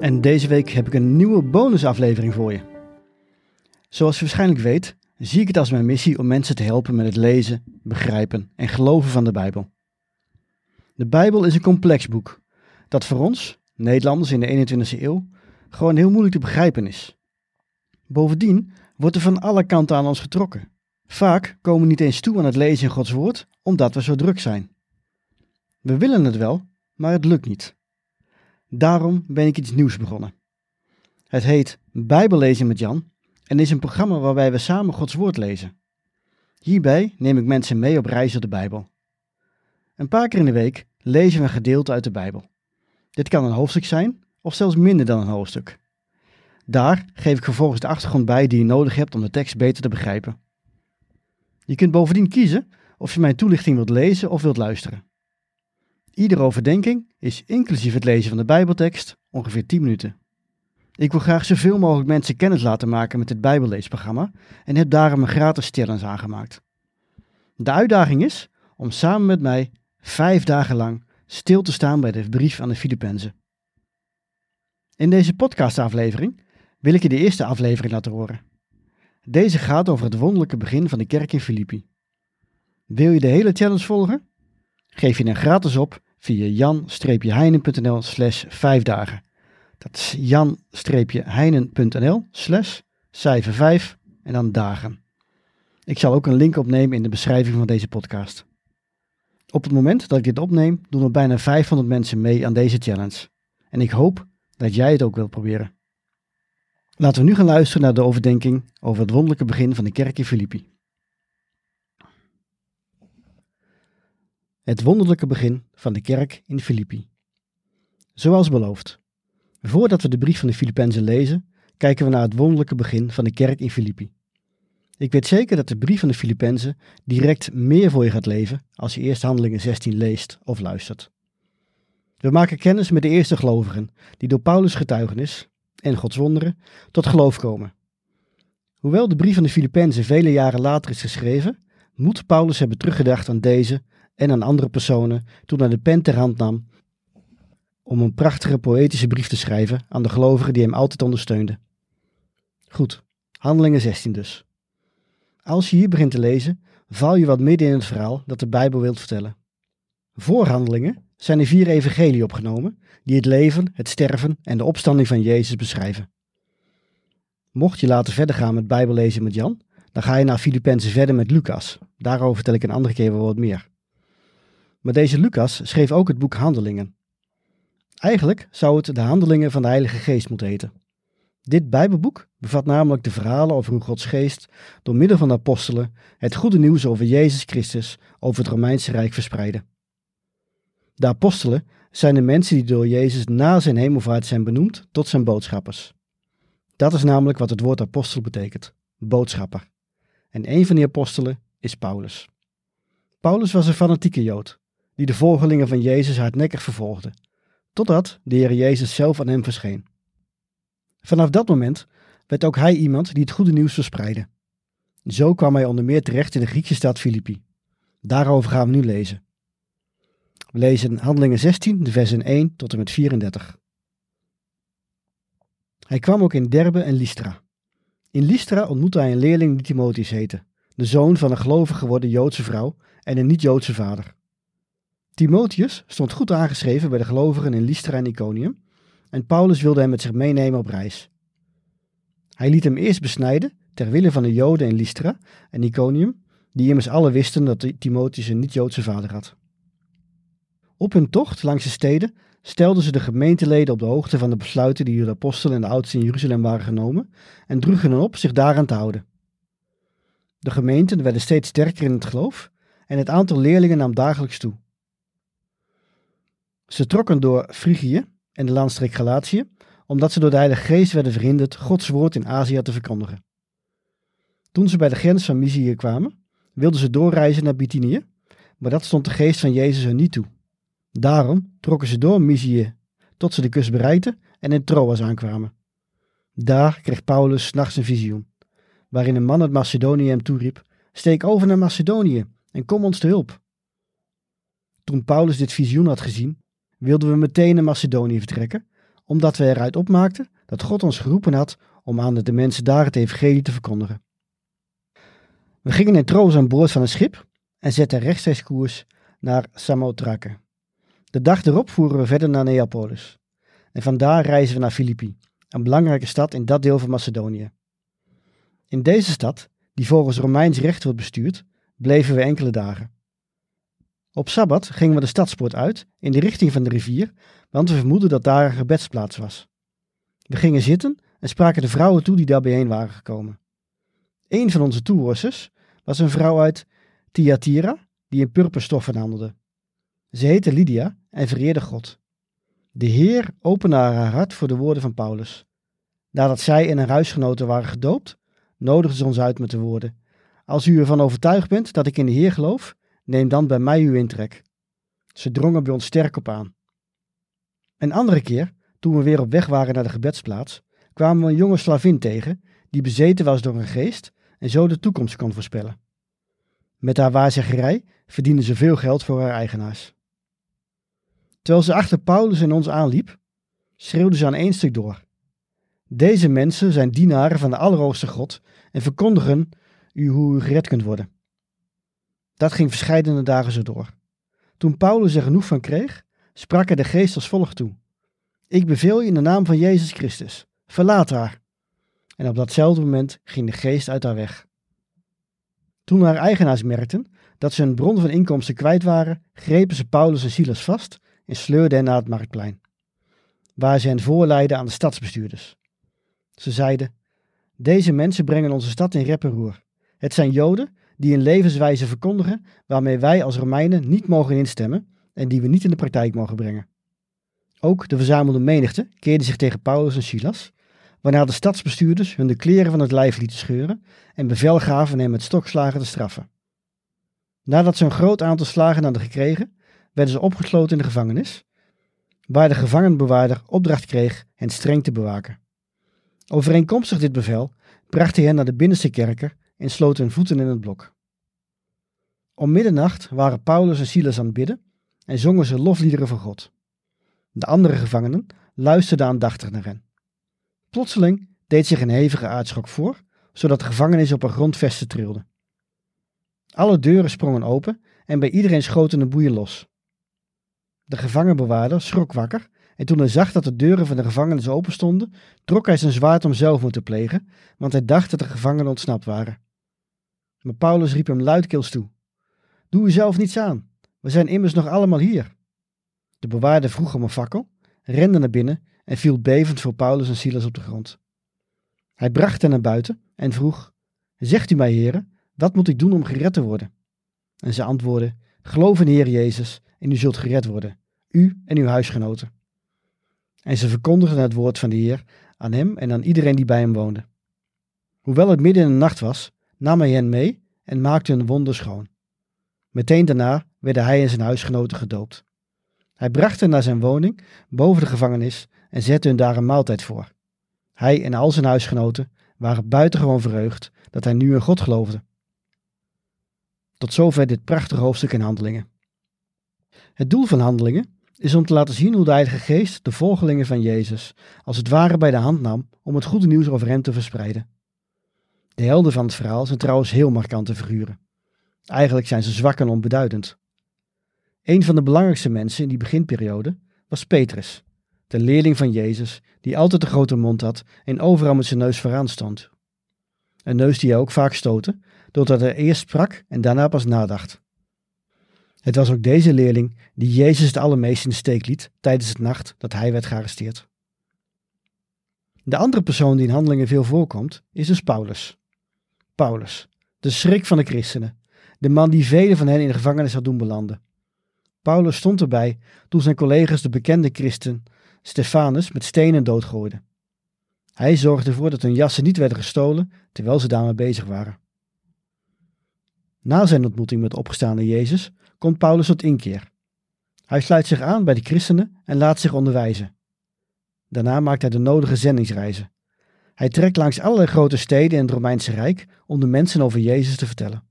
En deze week heb ik een nieuwe bonusaflevering voor je. Zoals je waarschijnlijk weet, zie ik het als mijn missie om mensen te helpen met het lezen, begrijpen en geloven van de Bijbel. De Bijbel is een complex boek dat voor ons, Nederlanders in de 21e eeuw, gewoon heel moeilijk te begrijpen is. Bovendien wordt er van alle kanten aan ons getrokken. Vaak komen we niet eens toe aan het lezen in Gods woord, omdat we zo druk zijn. We willen het wel, maar het lukt niet. Daarom ben ik iets nieuws begonnen. Het heet Bijbellezen met Jan en is een programma waarbij we samen Gods Woord lezen. Hierbij neem ik mensen mee op reis door de Bijbel. Een paar keer in de week lezen we een gedeelte uit de Bijbel. Dit kan een hoofdstuk zijn, of zelfs minder dan een hoofdstuk. Daar geef ik vervolgens de achtergrond bij die je nodig hebt om de tekst beter te begrijpen. Je kunt bovendien kiezen of je mijn toelichting wilt lezen of wilt luisteren. Iedere overdenking is inclusief het lezen van de Bijbeltekst ongeveer 10 minuten. Ik wil graag zoveel mogelijk mensen kennis laten maken met dit Bijbelleesprogramma en heb daarom een gratis challenge aangemaakt. De uitdaging is om samen met mij vijf dagen lang stil te staan bij de brief aan de Filippenzen. In deze podcastaflevering wil ik je de eerste aflevering laten horen. Deze gaat over het wonderlijke begin van de kerk in Filippi. Wil je de hele challenge volgen? Geef je dan gratis op via jan-heinen.nl slash 5 dagen. Dat is jan-heinen.nl slash cijfer 5 en dan dagen. Ik zal ook een link opnemen in de beschrijving van deze podcast. Op het moment dat ik dit opneem, doen er bijna 500 mensen mee aan deze challenge. En ik hoop dat jij het ook wilt proberen. Laten we nu gaan luisteren naar de overdenking over het wonderlijke begin van de kerk in Filippi. Het wonderlijke begin van de kerk in Filippi. Zoals beloofd. Voordat we de brief van de Filippenzen lezen, kijken we naar het wonderlijke begin van de kerk in Filippi. Ik weet zeker dat de brief van de Filippenzen direct meer voor je gaat leven als je eerst Handelingen 16 leest of luistert. We maken kennis met de eerste gelovigen die door Paulus' getuigenis en Gods wonderen tot geloof komen. Hoewel de brief van de Filippenzen vele jaren later is geschreven, moet Paulus hebben teruggedacht aan deze en aan andere personen toen hij de pen ter hand nam om een prachtige poëtische brief te schrijven aan de gelovigen die hem altijd ondersteunden. Goed, Handelingen 16 dus. Als je hier begint te lezen, val je wat midden in het verhaal dat de Bijbel wilt vertellen. Voor Handelingen zijn er vier evangelieën opgenomen die het leven, het sterven en de opstanding van Jezus beschrijven. Mocht je later verder gaan met Bijbel lezen met Jan, dan ga je naar Filippenzen verder met Lucas. Daarover vertel ik een andere keer wel wat meer. Maar deze Lucas schreef ook het boek Handelingen. Eigenlijk zou het de Handelingen van de Heilige Geest moeten heten. Dit Bijbelboek bevat namelijk de verhalen over hoe Gods Geest door middel van de apostelen het goede nieuws over Jezus Christus over het Romeinse Rijk verspreidde. De apostelen zijn de mensen die door Jezus na zijn hemelvaart zijn benoemd tot zijn boodschappers. Dat is namelijk wat het woord apostel betekent: boodschapper. En een van die apostelen is Paulus. Paulus was een fanatieke Jood die de volgelingen van Jezus hardnekkig vervolgde, totdat de Heer Jezus zelf aan hem verscheen. Vanaf dat moment werd ook hij iemand die het goede nieuws verspreidde. Zo kwam hij onder meer terecht in de Griekse stad Filippi. Daarover gaan we nu lezen. We lezen Handelingen 16, de versen 1 tot en met 34. Hij kwam ook in Derbe en Lystra. In Lystra ontmoette hij een leerling die Timotheus heette, de zoon van een gelovig geworden Joodse vrouw en een niet-Joodse vader. Timotheus stond goed aangeschreven bij de gelovigen in Lystra en Iconium en Paulus wilde hem met zich meenemen op reis. Hij liet hem eerst besnijden ter wille van de Joden in Lystra en Iconium, die immers alle wisten dat Timotheus een niet-Joodse vader had. Op hun tocht langs de steden stelden ze de gemeenteleden op de hoogte van de besluiten die door de apostelen en de oudsten in Jeruzalem waren genomen en droegen hen op zich daaraan te houden. De gemeenten werden steeds sterker in het geloof en het aantal leerlingen nam dagelijks toe. Ze trokken door Frigië en de landstreek Galatië, omdat ze door de Heilige Geest werden verhinderd Gods woord in Azië te verkondigen. Toen ze bij de grens van Mysië kwamen, wilden ze doorreizen naar Bithynië, maar dat stond de geest van Jezus hun niet toe. Daarom trokken ze door Mysië tot ze de kust bereikten en in Troas aankwamen. Daar kreeg Paulus nachts een visioen, waarin een man uit Macedonië hem toeriep: Steek over naar Macedonië en kom ons te hulp. Toen Paulus dit visioen had gezien, wilden we meteen naar Macedonië vertrekken, omdat we eruit opmaakten dat God ons geroepen had om aan de mensen daar het evangelie te verkondigen. We gingen in Troos aan boord van een schip en zetten rechtstreeks koers naar Samothrake. De dag erop voeren we verder naar Neapolis. En vandaar reizen we naar Filippi, een belangrijke stad in dat deel van Macedonië. In deze stad, die volgens Romeins recht wordt bestuurd, bleven we enkele dagen. Op Sabbat gingen we de stadspoort uit in de richting van de rivier, want we vermoedden dat daar een gebedsplaats was. We gingen zitten en spraken de vrouwen toe die daar bijeen waren gekomen. Een van onze toehoorders was een vrouw uit Thyatira die in purperstoffen handelde. Ze heette Lydia en vereerde God. De Heer opende haar hart voor de woorden van Paulus. Nadat zij en haar huisgenoten waren gedoopt, nodigde ze ons uit met de woorden: Als u ervan overtuigd bent dat ik in de Heer geloof, neem dan bij mij uw intrek. Ze drongen bij ons sterk op aan. Een andere keer, toen we weer op weg waren naar de gebedsplaats, kwamen we een jonge slavin tegen die bezeten was door een geest en zo de toekomst kon voorspellen. Met haar waarzeggerij verdiende ze veel geld voor haar eigenaars. Terwijl ze achter Paulus en ons aanliep, schreeuwde ze aan één stuk door. Deze mensen zijn dienaren van de Allerhoogste God en verkondigen u hoe u gered kunt worden. Dat ging verscheidene dagen zo door. Toen Paulus er genoeg van kreeg, sprak hij de geest als volgt toe. Ik beveel je in de naam van Jezus Christus, verlaat haar. En op datzelfde moment ging de geest uit haar weg. Toen haar eigenaars merkten dat ze een bron van inkomsten kwijt waren, grepen ze Paulus en Silas vast en sleurden hen naar het marktplein, waar ze hen voorleidden aan de stadsbestuurders. Ze zeiden: Deze mensen brengen onze stad in rep en roer. Het zijn Joden die een levenswijze verkondigen waarmee wij als Romeinen niet mogen instemmen en die we niet in de praktijk mogen brengen. Ook de verzamelde menigte keerde zich tegen Paulus en Silas, waarna de stadsbestuurders hun de kleren van het lijf lieten scheuren en bevel gaven hen met stokslagen te straffen. Nadat ze een groot aantal slagen hadden gekregen, werden ze opgesloten in de gevangenis, waar de gevangenbewaarder opdracht kreeg hen streng te bewaken. Overeenkomstig dit bevel bracht hij hen naar de binnenste kerker en sloot hun voeten in het blok. Om middernacht waren Paulus en Silas aan het bidden en zongen ze lofliederen van God. De andere gevangenen luisterden aandachtig naar hen. Plotseling deed zich een hevige aardschok voor, zodat de gevangenis op een grondvesten trilde. Alle deuren sprongen open en bij iedereen schoten de boeien los. De gevangenbewaarder schrok wakker en toen hij zag dat de deuren van de gevangenis open stonden, trok hij zijn zwaard om zelfmoord te plegen, want hij dacht dat de gevangenen ontsnapt waren. Maar Paulus riep hem luidkeels toe. Doe jezelf niets aan, we zijn immers nog allemaal hier. De bewaarder vroeg om een fakkel, rende naar binnen en viel bevend voor Paulus en Silas op de grond. Hij bracht hen naar buiten en vroeg, Zegt u mij, heren, wat moet ik doen om gered te worden? En ze antwoordden, Geloof in de Heer Jezus en u zult gered worden, u en uw huisgenoten. En ze verkondigden het woord van de Heer aan hem en aan iedereen die bij hem woonde. Hoewel het midden in de nacht was, nam hij hen mee en maakte hun wonden schoon. Meteen daarna werden hij en zijn huisgenoten gedoopt. Hij bracht hen naar zijn woning boven de gevangenis en zette hun daar een maaltijd voor. Hij en al zijn huisgenoten waren buitengewoon verheugd dat hij nu in God geloofde. Tot zover dit prachtige hoofdstuk in Handelingen. Het doel van Handelingen is om te laten zien hoe de Heilige Geest de volgelingen van Jezus als het ware bij de hand nam om het goede nieuws over hem te verspreiden. De helden van het verhaal zijn trouwens heel markante figuren. Eigenlijk zijn ze zwak en onbeduidend. Een van de belangrijkste mensen in die beginperiode was Petrus, de leerling van Jezus, die altijd een grote mond had en overal met zijn neus vooraan stond. Een neus die hij ook vaak stootte, doordat hij eerst sprak en daarna pas nadacht. Het was ook deze leerling die Jezus het allermeest in de steek liet tijdens het nacht dat hij werd gearresteerd. De andere persoon die in handelingen veel voorkomt, is dus Paulus. Paulus, de schrik van de christenen, de man die velen van hen in de gevangenis had doen belanden. Paulus stond erbij toen zijn collega's de bekende christen Stefanus met stenen doodgooiden. Hij zorgde ervoor dat hun jassen niet werden gestolen terwijl ze daarmee bezig waren. Na zijn ontmoeting met de opgestaande Jezus komt Paulus tot inkeer. Hij sluit zich aan bij de christenen en laat zich onderwijzen. Daarna maakt hij de nodige zendingsreizen. Hij trekt langs allerlei grote steden in het Romeinse Rijk om de mensen over Jezus te vertellen.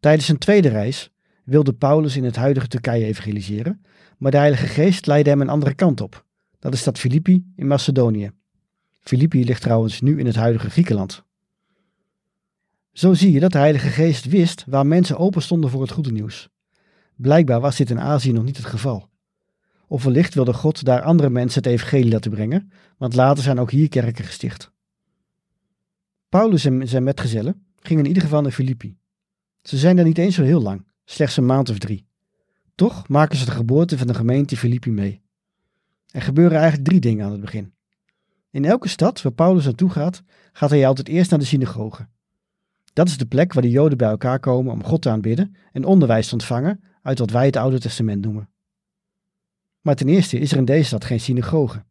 Tijdens zijn tweede reis wilde Paulus in het huidige Turkije evangeliseren, maar de Heilige Geest leidde hem een andere kant op. Dat is stad Filippi in Macedonië. Filippi ligt trouwens nu in het huidige Griekenland. Zo zie je dat de Heilige Geest wist waar mensen open stonden voor het goede nieuws. Blijkbaar was dit in Azië nog niet het geval. Of wellicht wilde God daar andere mensen het evangelie laten brengen, want later zijn ook hier kerken gesticht. Paulus en zijn metgezellen gingen in ieder geval naar Filippi. Ze zijn daar niet eens zo heel lang, slechts een maand of drie. Toch maken ze de geboorte van de gemeente Filippi mee. Er gebeuren eigenlijk drie dingen aan het begin. In elke stad waar Paulus naartoe gaat, gaat hij altijd eerst naar de synagoge. Dat is de plek waar de Joden bij elkaar komen om God te aanbidden en onderwijs te ontvangen uit wat wij het Oude Testament noemen. Maar ten eerste is er in deze stad geen synagoge.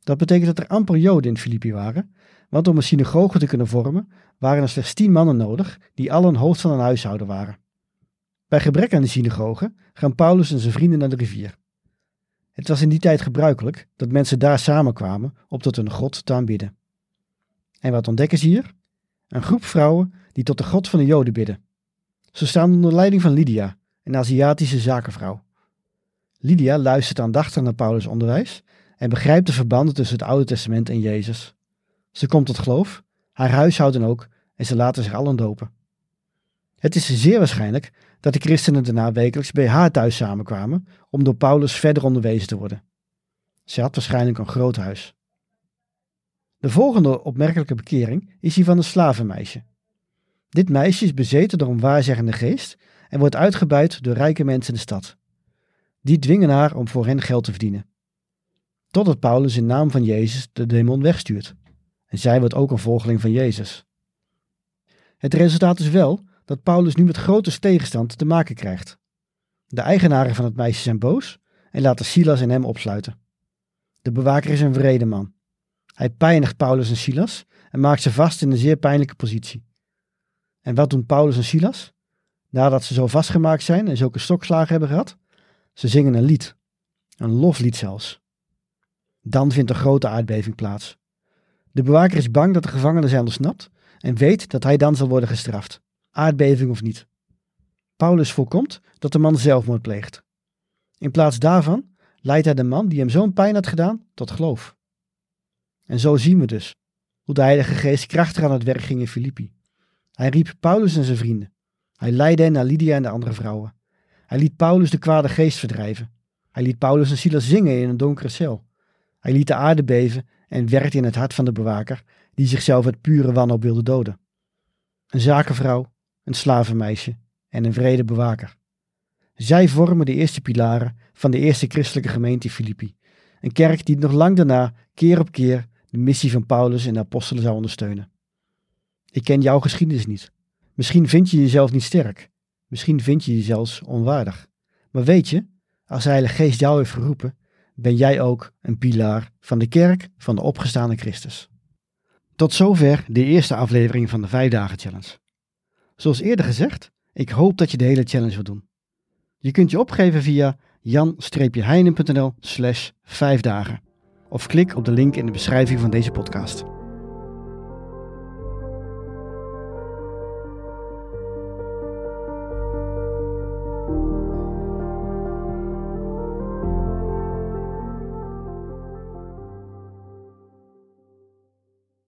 Dat betekent dat er amper Joden in Filippi waren, want om een synagoge te kunnen vormen waren er slechts tien mannen nodig die allen hoofd van een huishouden waren. Bij gebrek aan de synagoge gaan Paulus en zijn vrienden naar de rivier. Het was in die tijd gebruikelijk dat mensen daar samenkwamen om tot hun God te aanbidden. En wat ontdekken ze hier? Een groep vrouwen die tot de God van de Joden bidden. Ze staan onder leiding van Lydia, een Aziatische zakenvrouw. Lydia luistert aandachtig naar Paulus' onderwijs en begrijpt de verbanden tussen het Oude Testament en Jezus. Ze komt tot geloof, haar huishouden ook, en ze laten zich allen dopen. Het is zeer waarschijnlijk dat de christenen daarna wekelijks bij haar thuis samenkwamen om door Paulus verder onderwezen te worden. Ze had waarschijnlijk een groot huis. De volgende opmerkelijke bekering is die van een slavenmeisje. Dit meisje is bezeten door een waarzeggende geest en wordt uitgebuit door rijke mensen in de stad. Die dwingen haar om voor hen geld te verdienen. Totdat Paulus in naam van Jezus de demon wegstuurt. Zij wordt ook een volgeling van Jezus. Het resultaat is wel dat Paulus nu met grote tegenstand te maken krijgt. De eigenaren van het meisje zijn boos en laten Silas en hem opsluiten. De bewaker is een vrede man. Hij pijnigt Paulus en Silas en maakt ze vast in een zeer pijnlijke positie. En wat doen Paulus en Silas? Nadat ze zo vastgemaakt zijn en zulke stokslagen hebben gehad, ze zingen een lied, een loflied zelfs. Dan vindt een grote aardbeving plaats. De bewaker is bang dat de gevangenen zijn ontsnapt en weet dat hij dan zal worden gestraft, aardbeving of niet. Paulus voorkomt dat de man zelfmoord pleegt. In plaats daarvan leidt hij de man die hem zo'n pijn had gedaan tot geloof. En zo zien we dus hoe de Heilige Geest krachtig aan het werk ging in Filippi. Hij riep Paulus en zijn vrienden. Hij leidde hen naar Lydia en de andere vrouwen. Hij liet Paulus de kwade geest verdrijven. Hij liet Paulus en Silas zingen in een donkere cel. Hij liet de aarde beven en werkte in het hart van de bewaker, die zichzelf uit pure wanhoop wilde doden. Een zakenvrouw, een slavenmeisje en een vrede bewaker. Zij vormen de eerste pilaren van de eerste christelijke gemeente Filippi. Een kerk die nog lang daarna, keer op keer, de missie van Paulus en de apostelen zou ondersteunen. Ik ken jouw geschiedenis niet. Misschien vind je jezelf niet sterk. Misschien vind je je zelfs onwaardig. Maar weet je, als de Heilige Geest jou heeft geroepen, ben jij ook een pilaar van de kerk van de opgestaande Christus. Tot zover de eerste aflevering van de Vijf Dagen Challenge. Zoals eerder gezegd, ik hoop dat je de hele challenge wilt doen. Je kunt je opgeven via jan-heinen.nl slash 5 dagen of klik op de link in de beschrijving van deze podcast.